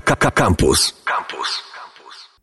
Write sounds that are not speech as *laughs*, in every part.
Campus. Campus.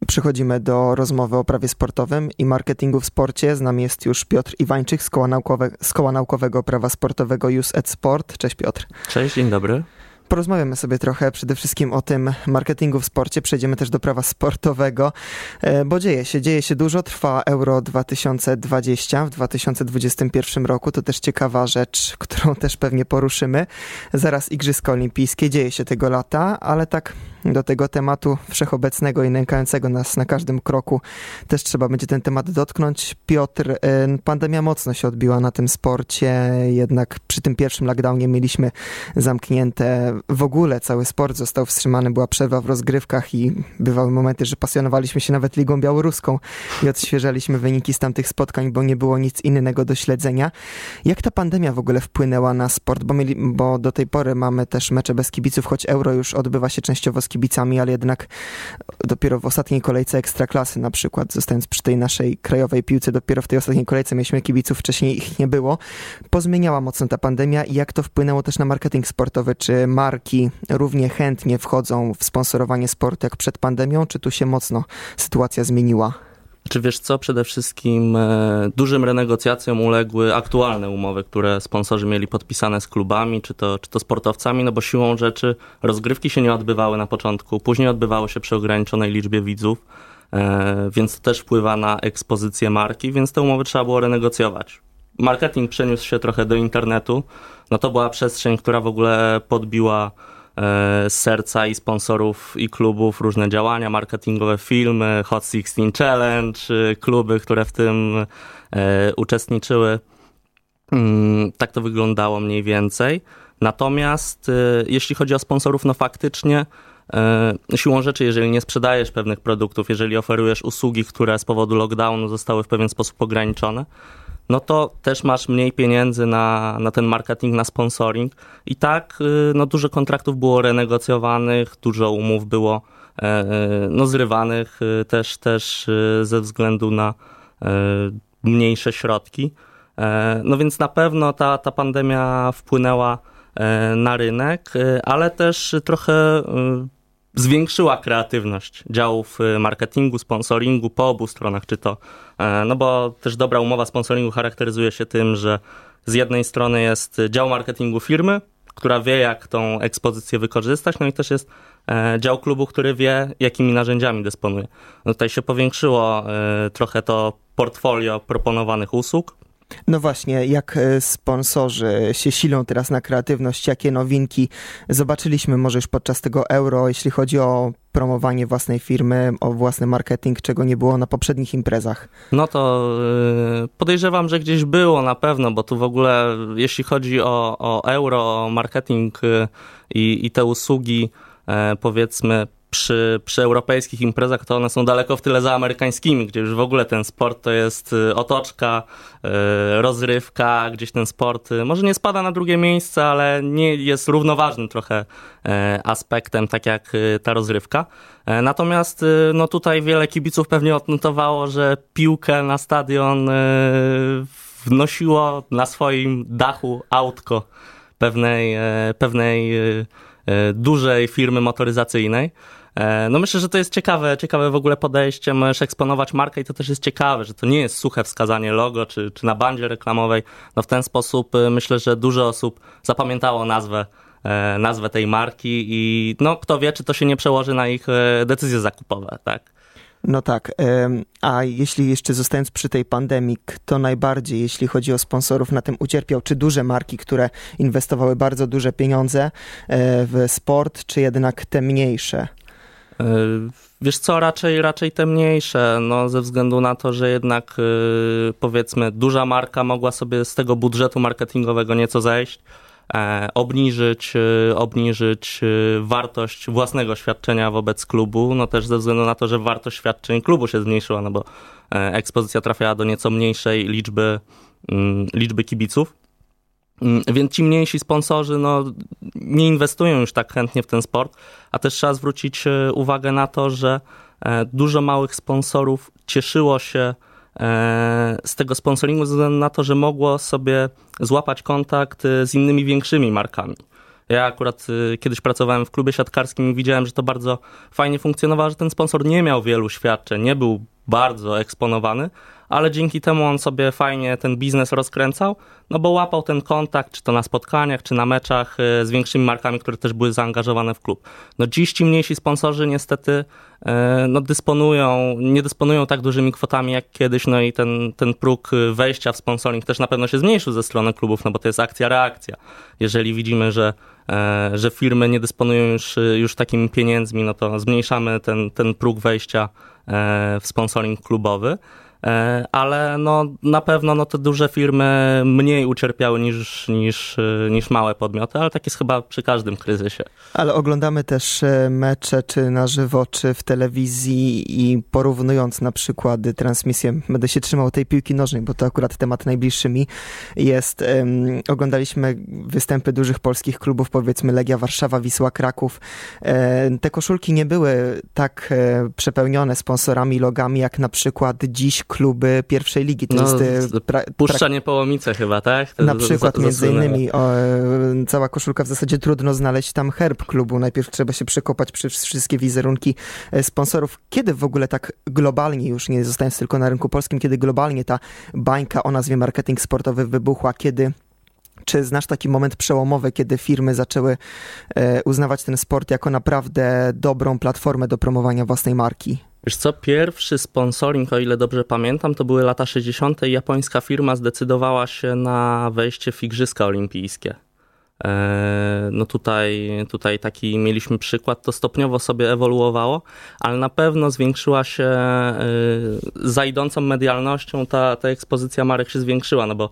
Przechodzimy do rozmowy o prawie sportowym i marketingu w sporcie. Z nami jest już Piotr Iwańczyk z Koła, Naukowe, z Koła Naukowego Prawa Sportowego Use Ed Sport. Cześć Piotr. Cześć, dzień dobry. Porozmawiamy sobie trochę przede wszystkim o tym marketingu w sporcie. Przejdziemy też do prawa sportowego, e, bo dzieje się, dzieje się dużo. Trwa Euro 2020 w 2021 roku. To też ciekawa rzecz, *laughs* którą też pewnie poruszymy. Zaraz Igrzyska Olimpijskie, dzieje się tego lata, ale tak do tego tematu wszechobecnego i nękającego nas na każdym kroku też trzeba będzie ten temat dotknąć. Piotr, e, pandemia mocno się odbiła na tym sporcie, jednak przy tym pierwszym lockdownie mieliśmy zamknięte w ogóle cały sport został wstrzymany, była przerwa w rozgrywkach i bywały momenty, że pasjonowaliśmy się nawet Ligą Białoruską i odświeżaliśmy wyniki z tamtych spotkań, bo nie było nic innego do śledzenia. Jak ta pandemia w ogóle wpłynęła na sport? Bo, mieli, bo do tej pory mamy też mecze bez kibiców, choć Euro już odbywa się częściowo z kibicami, ale jednak dopiero w ostatniej kolejce Ekstraklasy na przykład, zostając przy tej naszej krajowej piłce, dopiero w tej ostatniej kolejce mieliśmy kibiców, wcześniej ich nie było. Pozmieniała mocno ta pandemia i jak to wpłynęło też na marketing sportowy? Czy ma marki równie chętnie wchodzą w sponsorowanie sportu jak przed pandemią, czy tu się mocno sytuacja zmieniła? Czy wiesz co, przede wszystkim e, dużym renegocjacjom uległy aktualne umowy, które sponsorzy mieli podpisane z klubami, czy to, czy to sportowcami, no bo siłą rzeczy rozgrywki się nie odbywały na początku, później odbywały się przy ograniczonej liczbie widzów, e, więc to też wpływa na ekspozycję marki, więc te umowy trzeba było renegocjować marketing przeniósł się trochę do internetu, no to była przestrzeń, która w ogóle podbiła z e, serca i sponsorów i klubów różne działania marketingowe, filmy, Hot 16 Challenge, kluby, które w tym e, uczestniczyły. Mm, tak to wyglądało mniej więcej. Natomiast e, jeśli chodzi o sponsorów, no faktycznie siłą rzeczy, jeżeli nie sprzedajesz pewnych produktów, jeżeli oferujesz usługi, które z powodu lockdownu zostały w pewien sposób ograniczone, no to też masz mniej pieniędzy na, na ten marketing, na sponsoring. I tak y, no, dużo kontraktów było renegocjowanych, dużo umów było e, e, no, zrywanych y, też, też y, ze względu na e, mniejsze środki. No więc na pewno ta, ta pandemia wpłynęła na rynek, ale też trochę zwiększyła kreatywność działów y, marketingu, sponsoringu po obu stronach, czy to, e, no bo też dobra umowa sponsoringu charakteryzuje się tym, że z jednej strony jest dział marketingu firmy, która wie, jak tą ekspozycję wykorzystać, no i też jest e, dział klubu, który wie, jakimi narzędziami dysponuje. No tutaj się powiększyło e, trochę to portfolio proponowanych usług, no właśnie, jak e, sponsorzy się silą teraz na kreatywność, jakie nowinki zobaczyliśmy może już podczas tego euro, jeśli chodzi o promowanie własnej firmy, o własny marketing, czego nie było na poprzednich imprezach? No to e, podejrzewam, że gdzieś było na pewno, bo tu w ogóle jeśli chodzi o, o euro, o marketing e, i, i te usługi, powiedzmy przy, przy europejskich imprezach to one są daleko w tyle za amerykańskimi, gdzie już w ogóle ten sport to jest y, otoczka, y, rozrywka, gdzieś ten sport y, może nie spada na drugie miejsce, ale nie jest równoważnym trochę aspektem, tak jak ta rozrywka. Natomiast no tutaj wiele kibiców pewnie odnotowało, że piłkę na stadion wnosiło na swoim dachu autko pewnej, pewnej dużej firmy motoryzacyjnej. E, no myślę, że to jest ciekawe, ciekawe w ogóle podejście. Możesz eksponować markę i to też jest ciekawe, że to nie jest suche wskazanie logo czy, czy na bandzie reklamowej. No w ten sposób y, myślę, że dużo osób zapamiętało nazwę e, nazwę tej marki i no kto wie, czy to się nie przełoży na ich e, decyzje zakupowe, tak? No tak, a jeśli jeszcze zostając przy tej pandemii, kto najbardziej, jeśli chodzi o sponsorów, na tym ucierpiał? Czy duże marki, które inwestowały bardzo duże pieniądze w sport, czy jednak te mniejsze? E, wiesz co, raczej, raczej te mniejsze, no, ze względu na to, że jednak e, powiedzmy duża marka mogła sobie z tego budżetu marketingowego nieco zejść, e, obniżyć, obniżyć wartość własnego świadczenia wobec klubu, no też ze względu na to, że wartość świadczeń klubu się zmniejszyła, no bo ekspozycja trafiała do nieco mniejszej liczby, mm, liczby kibiców. Mm, więc ci mniejsi sponsorzy no, nie inwestują już tak chętnie w ten sport, a też trzeba zwrócić e, uwagę na to, że e, dużo małych sponsorów cieszyło się e, z tego sponsoringu ze względu na to, że mogło sobie złapać kontakt z innymi większymi markami. Ja akurat kiedyś pracowałem w klubie siatkarskim i widziałem, że to bardzo fajnie funkcjonowało, że ten sponsor nie miał wielu świadczeń, nie był bardzo eksponowany, ale dzięki temu on sobie fajnie ten biznes rozkręcał, no bo łapał ten kontakt, czy to na spotkaniach, czy na meczach e, z większymi markami, które też były zaangażowane w klub. No dziś ci mniejsi sponsorzy niestety e, no dysponują, nie dysponują tak dużymi kwotami jak kiedyś, no i ten, ten próg wejścia w sponsoring też na pewno się zmniejszył ze strony klubów, no bo to jest akcja-reakcja. Jeżeli widzimy, że e, że firmy nie dysponują już, już takimi pieniędzmi, no to zmniejszamy ten, ten próg wejścia w sponsoring klubowy. E, ale no, na pewno no, te duże firmy mniej ucierpiały niż, niż, e, niż małe podmioty, ale tak jest chyba przy każdym kryzysie. Ale oglądamy też e, mecze czy na żywo, czy w telewizji i porównując na przykład transmisję, będę się trzymał tej piłki nożnej, bo to akurat temat najbliższy mi jest. Oglądaliśmy występy dużych polskich klubów, powiedzmy Legia Warszawa, Wisła Kraków. Te koszulki nie były tak przepełnione sponsorami, logami, jak na przykład dziś kluby pierwszej ligi. To no, jest e, pra, Puszcza Niepołomice chyba, tak? To na przykład, między innymi o, e, cała koszulka w zasadzie trudno znaleźć tam herb klubu. Najpierw trzeba się przekopać przez wszystkie wizerunki e, sponsorów. Kiedy w ogóle tak globalnie, już nie zostając tylko na rynku polskim, kiedy globalnie ta bańka o nazwie marketing sportowy wybuchła, kiedy czy znasz taki moment przełomowy, kiedy firmy zaczęły uznawać ten sport jako naprawdę dobrą platformę do promowania własnej marki? Wiesz co, pierwszy sponsoring, o ile dobrze pamiętam, to były lata 60. Japońska firma zdecydowała się na wejście w Igrzyska Olimpijskie. E, no tutaj, tutaj taki mieliśmy przykład, to stopniowo sobie ewoluowało, ale na pewno zwiększyła się e, za idącą medialnością ta, ta ekspozycja marek się zwiększyła, no bo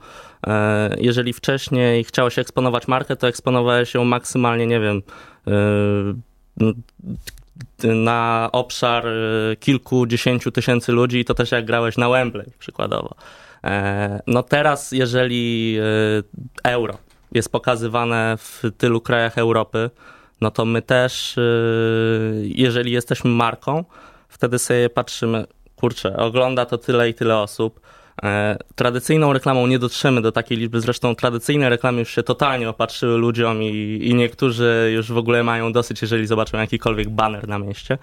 e, jeżeli wcześniej chciało się eksponować markę, to eksponowałeś ją maksymalnie, nie wiem, na obszar y, kilkudziesięciu tysięcy ludzi i to też jak grałeś na Wembley przykładowo. E, no teraz, jeżeli y, euro jest pokazywane w tylu krajach Europy, no to my też, y, jeżeli jesteśmy marką, wtedy sobie patrzymy, kurczę, ogląda to tyle i tyle osób, tradycyjną reklamą nie dotrzemy do takiej liczby, zresztą tradycyjne reklamy już się totalnie opatrzyły ludziom i, i niektórzy już w ogóle mają dosyć, jeżeli zobaczą jakikolwiek banner na mieście.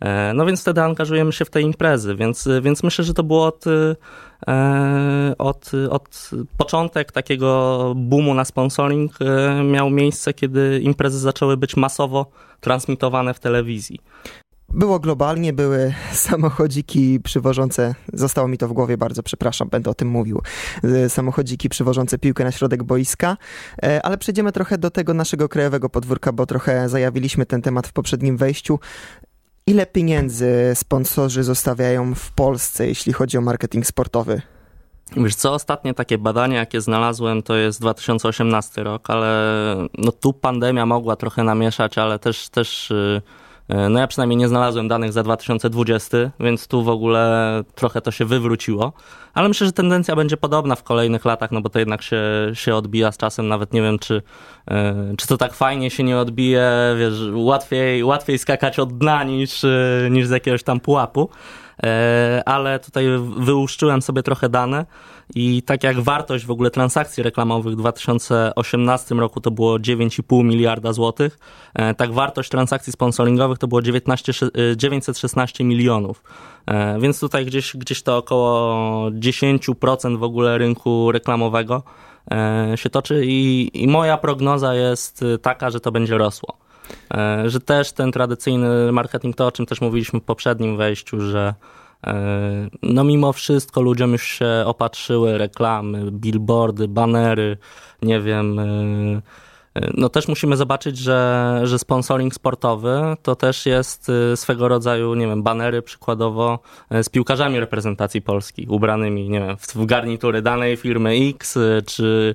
E, no więc wtedy angażujemy się w te imprezy, więc, więc myślę, że to było od, e, od, od początek takiego boomu na sponsoring miał miejsce, kiedy imprezy zaczęły być masowo transmitowane w telewizji. Było globalnie, były *laughs* samochodziki przywożące, zostało mi to w głowie bardzo, przepraszam, będę o tym mówił, e, samochodziki przywożące piłkę na środek boiska, e, ale przejdziemy trochę do tego naszego krajowego podwórka, bo trochę zajawiliśmy ten temat w poprzednim wejściu. Ile pieniędzy sponsorzy zostawiają w Polsce, jeśli chodzi o marketing sportowy? Wiesz co, ostatnie takie badanie, jakie znalazłem, to jest 2018 rok, ale no tu pandemia mogła trochę namieszać, ale też, też y, no ja przynajmniej nie znalazłem danych za 2020, więc tu w ogóle trochę to się wywróciło. Ale myślę, że tendencja będzie podobna w kolejnych latach, no bo to jednak się, się odbija z czasem. Nawet nie wiem, czy, e, czy to tak fajnie się nie odbije. Wiesz, łatwiej, łatwiej skakać od dna niż, e, niż z jakiegoś tam pułapu. Ale tutaj wyłuszczyłem sobie trochę dane. I tak jak wartość w ogóle transakcji reklamowych w 2018 roku to było 9,5 miliarda złotych, e, tak wartość transakcji sponsoringowych to było 19, 916 e, milionów. E, więc tutaj gdzieś, gdzieś to około 10% w ogóle rynku reklamowego się toczy i, i moja prognoza jest taka, że to będzie rosło. Że też ten tradycyjny marketing, to o czym też mówiliśmy w poprzednim wejściu, że E, no mimo wszystko ludziom już się opatrzyły reklamy, billboardy, banery, nie wiem. E, e, no też musimy zobaczyć, że, że sponsoring sportowy to też jest swego rodzaju, nie wiem, banery przykładowo z piłkarzami reprezentacji Polski, ubranymi, nie wiem, w garnitury danej firmy X, czy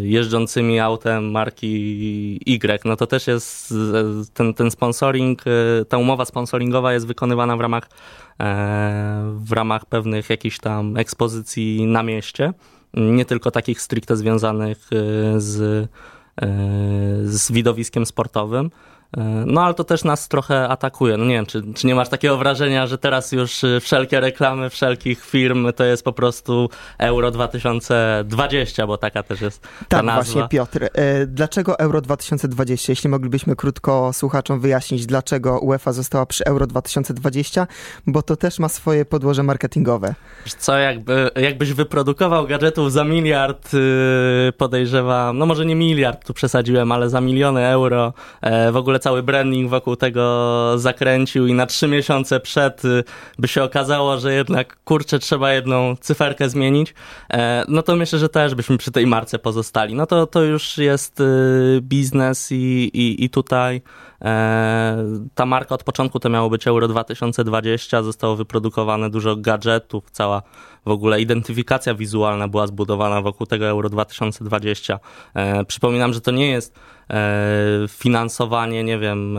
jeżdżącymi autem marki Y. No to też jest ten, ten sponsoring, ta umowa sponsoringowa jest wykonywana w ramach, w ramach pewnych jakichś tam ekspozycji na mieście, nie tylko takich stricte związanych z, z widowiskiem sportowym. E, no ale to też nas trochę atakuje. No nie wiem, czy, czy nie masz takiego wrażenia, że teraz już y, wszelkie reklamy wszelkich firm to jest po prostu Euro 2020, bo taka też jest tak, ta nazwa. właśnie Piotr. E, dlaczego Euro 2020? Jeśli moglibyśmy krótko słuchaczom wyjaśnić, dlaczego UEFA została przy Euro 2020, bo to też ma swoje podłoże marketingowe. Co, jakby, jakbyś wyprodukował gadżetów za miliard, y, podejrzewam, no może nie miliard, tu przesadziłem, ale za miliony euro, e, w ogóle cały branding wokół tego zakręcił i na trzy miesiące przed y, by się okazało, że jednak kurczę trzeba jedną cyferkę zmienić, e, no to myślę, że też byśmy przy tej marce pozostali. No to, to już jest y, biznes i, i, i tutaj ta marka od początku to miało być Euro 2020, zostało wyprodukowane dużo gadżetów, cała w ogóle identyfikacja wizualna była zbudowana wokół tego Euro 2020. E, przypominam, że to nie jest finansowanie, nie wiem,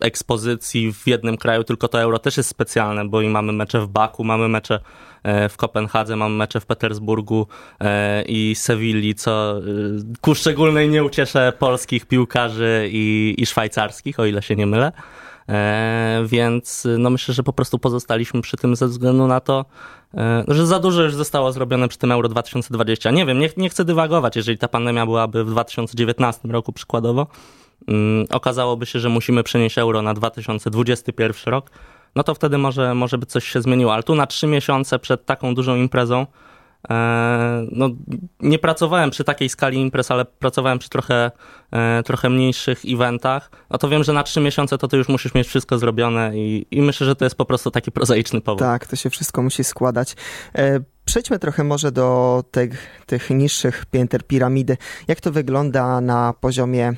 ekspozycji w jednym kraju, tylko to euro też jest specjalne, bo i mamy mecze w Baku, mamy mecze e, w Kopenhadze, mamy mecze w Petersburgu e, i Sewilli, co e, ku szczególnej nie ucieszę polskich piłkarzy i, i szwajcarskich, o ile się nie mylę. Więc no myślę, że po prostu pozostaliśmy przy tym ze względu na to, że za dużo już zostało zrobione przy tym Euro 2020. Nie wiem, nie, nie chcę dywagować, jeżeli ta pandemia byłaby w 2019 roku przykładowo, okazałoby się, że musimy przenieść euro na 2021 rok, no to wtedy może, może by coś się zmieniło. Ale tu na trzy miesiące przed taką dużą imprezą, e, no, nie pracowałem przy takiej skali imprez, ale pracowałem przy trochę, e, trochę mniejszych eventach, no to wiem, że na trzy miesiące to ty już musisz mieć wszystko zrobione i, i myślę, że to jest po prostu taki prozaiczny powód. Tak, to się wszystko musi składać. E, przejdźmy trochę może do tych, tych niższych pięter piramidy. Jak to wygląda na poziomie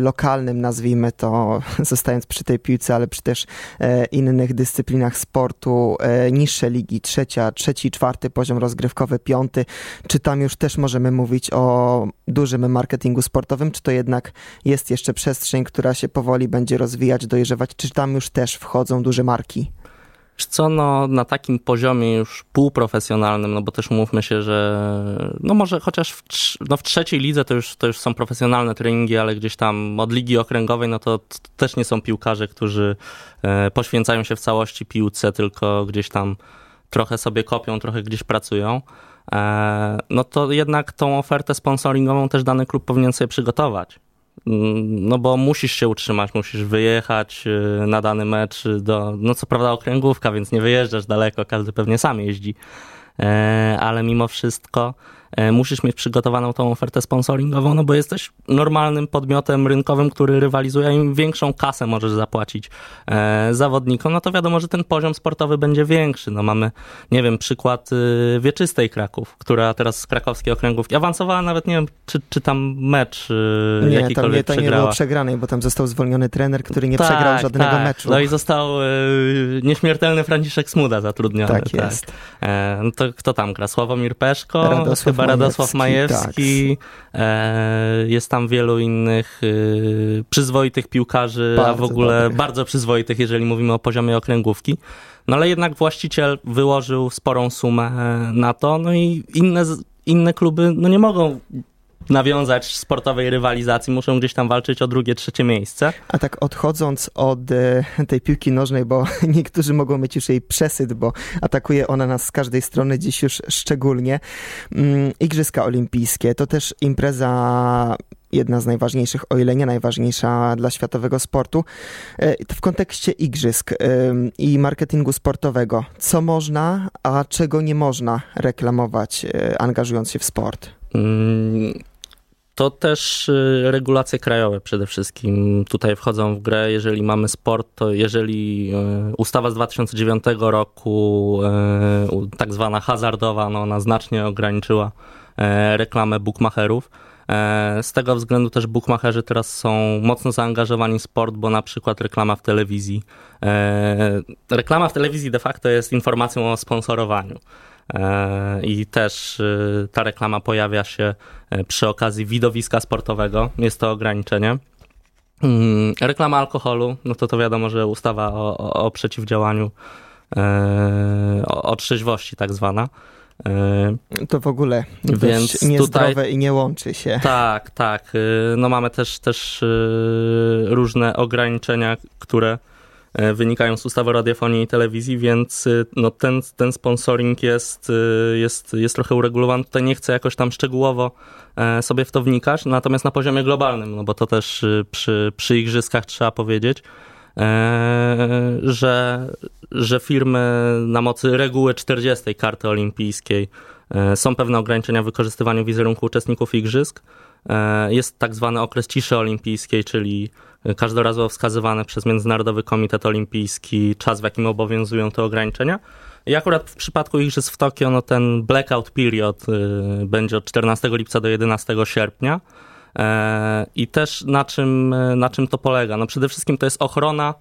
lokalnym, nazwijmy to, *laughs* zostając przy tej piłce, ale przy też e, innych dyscyplinach sportu, e, niższe ligi, trzecia, trzeci, czwarty poziom rozgrywkowy, piąty, czy tam już też możemy mówić o dużym marketingu sportowym, czy to jednak jest jeszcze przestrzeń, która się powoli będzie rozwijać, dojrzewać, czy tam już też wchodzą duże marki? Co, no, na takim poziomie już półprofesjonalnym, no bo też mówmy się, że no może chociaż w, no w trzeciej lidze to już, to już są profesjonalne treningi, ale gdzieś tam od ligi okręgowej, no to, to też nie są piłkarze, którzy e, poświęcają się w całości piłce, tylko gdzieś tam trochę sobie kopią, trochę gdzieś pracują. E, no to jednak tą ofertę sponsoringową też dany klub powinien sobie przygotować no bo musisz się utrzymać, musisz wyjechać y, na dany mecz do, no co prawda okręgówka, więc nie wyjeżdżasz daleko, każdy pewnie sam jeździ, e, ale mimo wszystko musisz mieć przygotowaną tą ofertę sponsoringową, no bo jesteś normalnym podmiotem rynkowym, który rywalizuje, im większą kasę możesz zapłacić e, zawodnikom, no to wiadomo, że ten poziom sportowy będzie większy. No mamy, nie wiem, przykład y, Wieczystej Kraków, która teraz z krakowskiej okręgówki awansowała nawet, nie wiem, czy, czy tam mecz y, nie, jakikolwiek tam nie, to przegrała. nie było przegranej, bo tam został zwolniony trener, który nie tak, przegrał żadnego tak. meczu. No i został y, nieśmiertelny Franciszek Smuda zatrudniony. Tak, tak. jest. E, no to kto tam gra? Sławomir Peszko? Radosław chyba Radosław Majewski, tak. e, jest tam wielu innych e, przyzwoitych piłkarzy, bardzo a w ogóle bardzo przyzwoitych, jeżeli mówimy o poziomie okręgówki. No ale jednak właściciel wyłożył sporą sumę na to, no i inne, inne kluby no nie mogą nawiązać sportowej rywalizacji, muszą gdzieś tam walczyć o drugie, trzecie miejsce. A tak odchodząc od e, tej piłki nożnej, bo *laughs* niektórzy mogą mieć już jej przesyt, bo atakuje ona nas z każdej strony, dziś już szczególnie. Mm, Igrzyska Olimpijskie to też impreza jedna z najważniejszych, o ile nie najważniejsza dla światowego sportu. E, w kontekście igrzysk i marketingu sportowego, co można, a czego nie można reklamować, e, angażując się w sport? To też y, regulacje krajowe przede wszystkim tutaj wchodzą w grę. Jeżeli mamy sport, to jeżeli y, ustawa z 2009 roku, y, tak zwana hazardowa, no ona znacznie ograniczyła reklamę bookmacherów. Z tego względu też bookmacherzy teraz są mocno zaangażowani w sport, bo na przykład reklama w telewizji. Reklama w telewizji de facto jest informacją o sponsorowaniu. E, i też e, ta reklama pojawia się e, przy okazji widowiska sportowego. Jest to ograniczenie. Mm, reklama alkoholu, no to to wiadomo, że ustawa o, o, o przeciwdziałaniu, o, o trzeźwości tak zwana. To w ogóle Więc niezdrowe tutaj, i nie łączy się. Tak, tak. No mamy też, też różne ograniczenia, które E, wynikają z ustawy o radiofonii i telewizji, więc e, no, ten, ten sponsoring jest, e, jest, jest trochę uregulowany. Tutaj nie chcę jakoś tam szczegółowo sobie w to wnikać, natomiast na poziomie globalnym, no bo to też przy, przy igrzyskach trzeba powiedzieć, że, że firmy na mocy reguły 40 karty olimpijskiej są pewne ograniczenia w wykorzystywaniu wizerunku uczestników igrzysk. Jest tak zwany okres ciszy olimpijskiej, czyli każdorazowo wskazywany przez Międzynarodowy Komitet Olimpijski czas, w jakim obowiązują te ograniczenia. I akurat w przypadku Igrzysk w Tokio, no ten blackout period będzie od 14 lipca do 11 sierpnia. E, I też na czym, na czym to polega? No przede wszystkim to jest ochrona,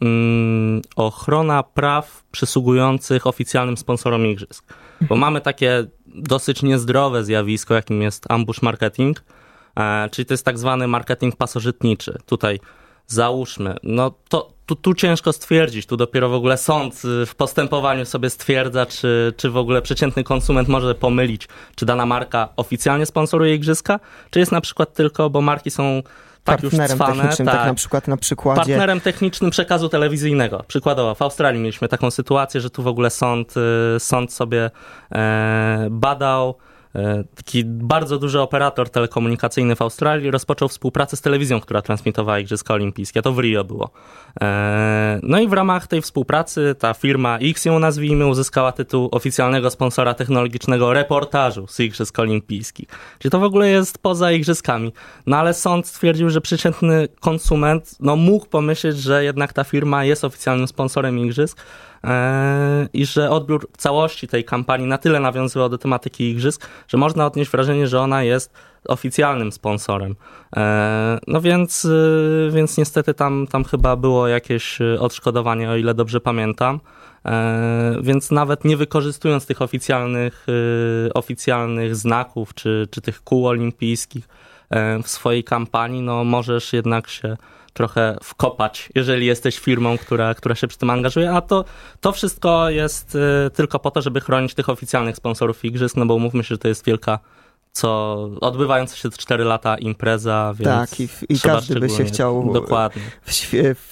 mm, ochrona praw przysługujących oficjalnym sponsorom igrzysk. Bo mamy takie dosyć niezdrowe zjawisko, jakim jest ambush marketing, E, czyli to jest tak zwany marketing pasożytniczy. Tutaj załóżmy, no to tu, tu ciężko stwierdzić, tu dopiero w ogóle sąd y, w postępowaniu sobie stwierdza, czy, czy w ogóle przeciętny konsument może pomylić, czy dana marka oficjalnie sponsoruje igrzyska, czy jest na przykład tylko, bo marki są tak partnerem już cwane, technicznym, tak, tak, na przykład na przykładzie... Partnerem technicznym przekazu telewizyjnego. Przykładowo w Australii mieliśmy taką sytuację, że tu w ogóle sąd, y, sąd sobie e, badał taki bardzo duży operator telekomunikacyjny w Australii rozpoczął współpracę z telewizją, która transmitowała Igrzyska Olimpijskie. To w Rio było. E, no i w ramach tej współpracy ta firma X ją nazwijmy uzyskała tytuł oficjalnego sponsora technologicznego reportażu z Igrzysk Olimpijskich. Czyli to w ogóle jest poza Igrzyskami. No ale sąd stwierdził, że przeciętny konsument no, mógł pomyśleć, że jednak ta firma jest oficjalnym sponsorem Igrzysk, E, i że odbiór całości tej kampanii na tyle nawiązywał do tematyki igrzysk, że można odnieść wrażenie, że ona jest oficjalnym sponsorem. E, no więc, e, więc niestety tam, tam chyba było jakieś odszkodowanie, o ile dobrze pamiętam. Więc nawet nie wykorzystując tych oficjalnych, oficjalnych znaków czy, czy tych kół olimpijskich w swojej kampanii, no możesz jednak się trochę wkopać, jeżeli jesteś firmą, która, która się przy tym angażuje, a to, to wszystko jest y, tylko po to, żeby chronić tych oficjalnych sponsorów igrzysk, no bo umówmy się, że to jest wielka co odbywająca się 4 lata impreza, więc Tak, i, i każdy by się chciał dokładnie. W,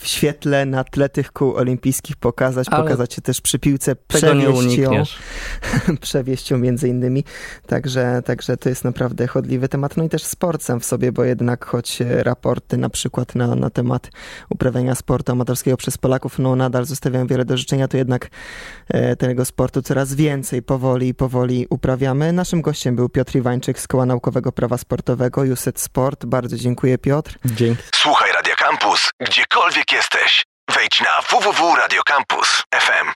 w, świetle na tle tych kół olimpijskich pokazać, Ale pokazać się też przy piłce, przewieźć ją, *laughs* przewieźć ją między innymi, także, także to jest naprawdę chodliwy temat, no i też sport sam w sobie, bo jednak choć raporty na przykład na, na temat uprawiania sportu amatorskiego przez Polaków, no nadal zostawiają wiele do życzenia, to jednak e, tego sportu coraz więcej powoli i powoli uprawiamy. Naszym gościem był Piotr Iwańczyk, z Koła Naukowego Prawa Sportowego, Juset Sport. Bardzo dziękuję, Piotr. Dzięki. Słuchaj Radio Campus, gdziekolwiek jesteś. Wejdź na www.radiocampus.fm.